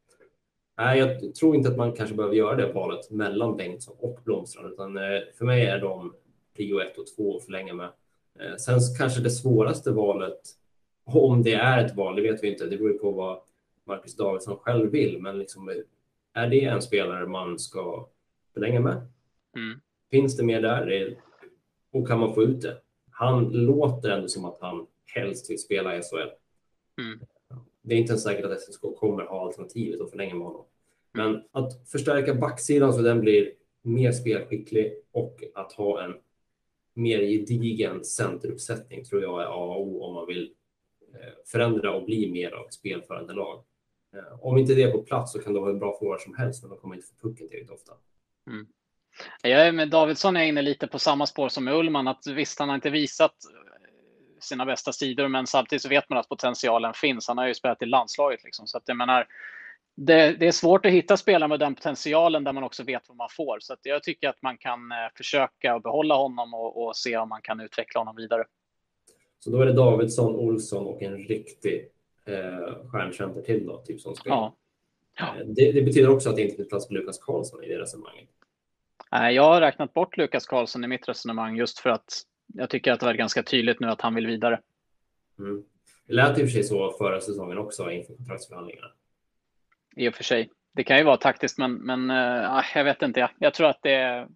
Nej, jag tror inte att man kanske behöver göra det valet mellan Bengtsson och Blomstrand, utan för mig är de prio ett och två att förlänga med. Sen kanske det svåraste valet, om det är ett val, det vet vi inte, det beror på vad Marcus Davidsson själv vill, men liksom, är det en spelare man ska förlänga med? Mm. Finns det mer där? Och kan man få ut det? Han låter ändå som att han helst vill spela i SHL. Mm det är inte ens säkert att SSK kommer ha alternativet att förlänga med honom. Men att förstärka backsidan så den blir mer spelskicklig och att ha en mer gedigen centeruppsättning tror jag är A och O om man vill eh, förändra och bli mer av ett spelförande lag. Eh, om inte det är på plats så kan det vara hur bra forward som helst, men de kommer inte få pucken tillräckligt ofta. Mm. Jag är med Davidsson är inne lite på samma spår som med Ullman, att visst, han har inte visat sina bästa sidor, men samtidigt så vet man att potentialen finns. Han har ju spelat i landslaget liksom, så att jag menar, det, det, är svårt att hitta spelare med den potentialen där man också vet vad man får. Så jag tycker att man kan eh, försöka behålla honom och, och, se om man kan utveckla honom vidare. Så då är det Davidsson, Olsson och en riktig eh, stjärncenter till då, typ som spelar? Ja. ja. Eh, det, det, betyder också att det inte finns plats för Lukas Karlsson i det resonemanget? Nej, jag har räknat bort Lukas Karlsson i mitt resonemang just för att jag tycker att det var ganska tydligt nu att han vill vidare. Mm. Det lät i och för sig så förra säsongen också inför kontraktsförhandlingarna. I och för sig. Det kan ju vara taktiskt, men, men äh, jag vet inte. Jag, jag tror att det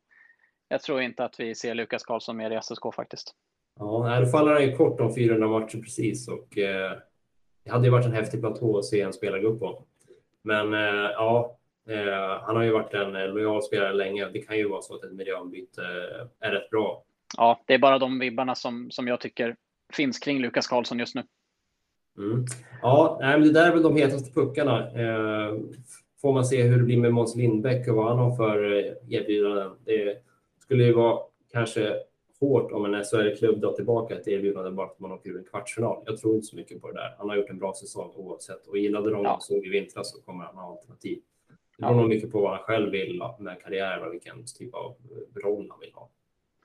Jag tror inte att vi ser Lukas Karlsson mer i SSK faktiskt. Ja, då faller han ju kort om 400 matcher precis och eh, det hade ju varit en häftig platå att se en spelargrupp på. Men eh, ja, eh, han har ju varit en lojal spelare länge. Det kan ju vara så att ett miljöombyte är rätt bra. Ja, det är bara de vibbarna som, som jag tycker finns kring Lukas Karlsson just nu. Mm. Ja, men det där är väl de hetaste puckarna. Eh, får man se hur det blir med Måns Lindbäck och vad han har för eh, erbjudanden. Det skulle ju vara kanske hårt om en SHL-klubb drar tillbaka ett erbjudande bara för att man åker ur en kvartsfinal. Jag tror inte så mycket på det där. Han har gjort en bra säsong oavsett och gillade de ja. såg i vintras så kommer han ha alternativ. Det beror ja. nog mycket på vad han själv vill med karriären och vilken typ av roll han vill ha.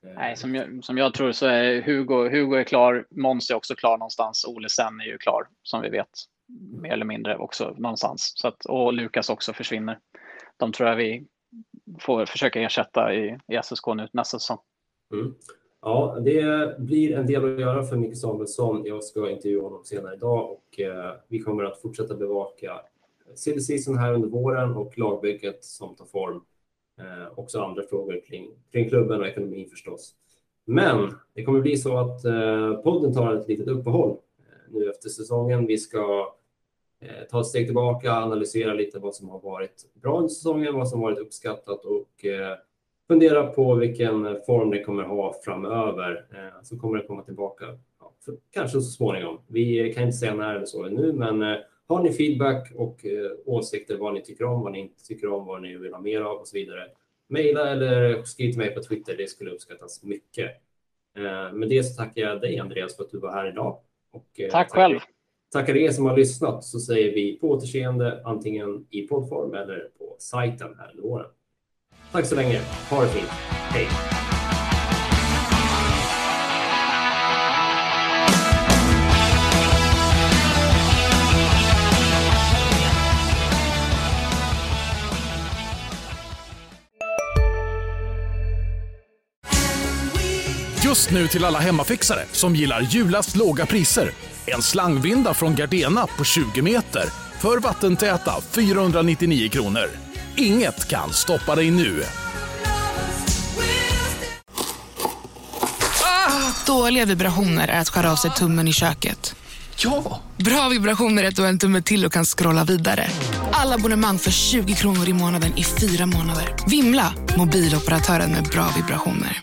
Nej, som jag, som jag tror så är Hugo, Hugo är klar, Måns är också klar någonstans, Ole Sen är ju klar som vi vet mer eller mindre också någonstans. Så att, och Lukas också försvinner. De tror jag vi får försöka ersätta i, i SSK nu nästa säsong. Mm. Ja, det blir en del att göra för Micke Samuelsson. Jag ska intervjua honom senare idag och eh, vi kommer att fortsätta bevaka silly season här under våren och lagbygget som tar form Eh, också andra frågor kring, kring klubben och ekonomin förstås. Men det kommer bli så att eh, podden tar ett litet uppehåll eh, nu efter säsongen. Vi ska eh, ta ett steg tillbaka, analysera lite vad som har varit bra under säsongen, vad som varit uppskattat och eh, fundera på vilken form det kommer ha framöver. Eh, så kommer det komma tillbaka, ja, kanske så småningom. Vi kan inte säga när eller så nu, men har ni feedback och eh, åsikter vad ni tycker om, vad ni inte tycker om, vad ni vill ha mer av och så vidare. Maila eller skriv till mig på Twitter. Det skulle uppskattas mycket. Eh, med det så tackar jag dig Andreas för att du var här idag. Och, eh, Tack själv. Tackar er som har lyssnat så säger vi på återseende antingen i poddform eller på sajten här under våren. Tack så länge. Ha det fint. Hej! Just nu till alla hemmafixare som gillar julast låga priser. En slangvinda från Gardena på 20 meter för vattentäta 499 kronor. Inget kan stoppa dig nu. Ah, dåliga vibrationer är att skära av sig tummen i köket. Ja! Bra vibrationer är att du har en tumme till och kan scrolla vidare. Alla abonnemang för 20 kronor i månaden i fyra månader. Vimla! Mobiloperatören med bra vibrationer.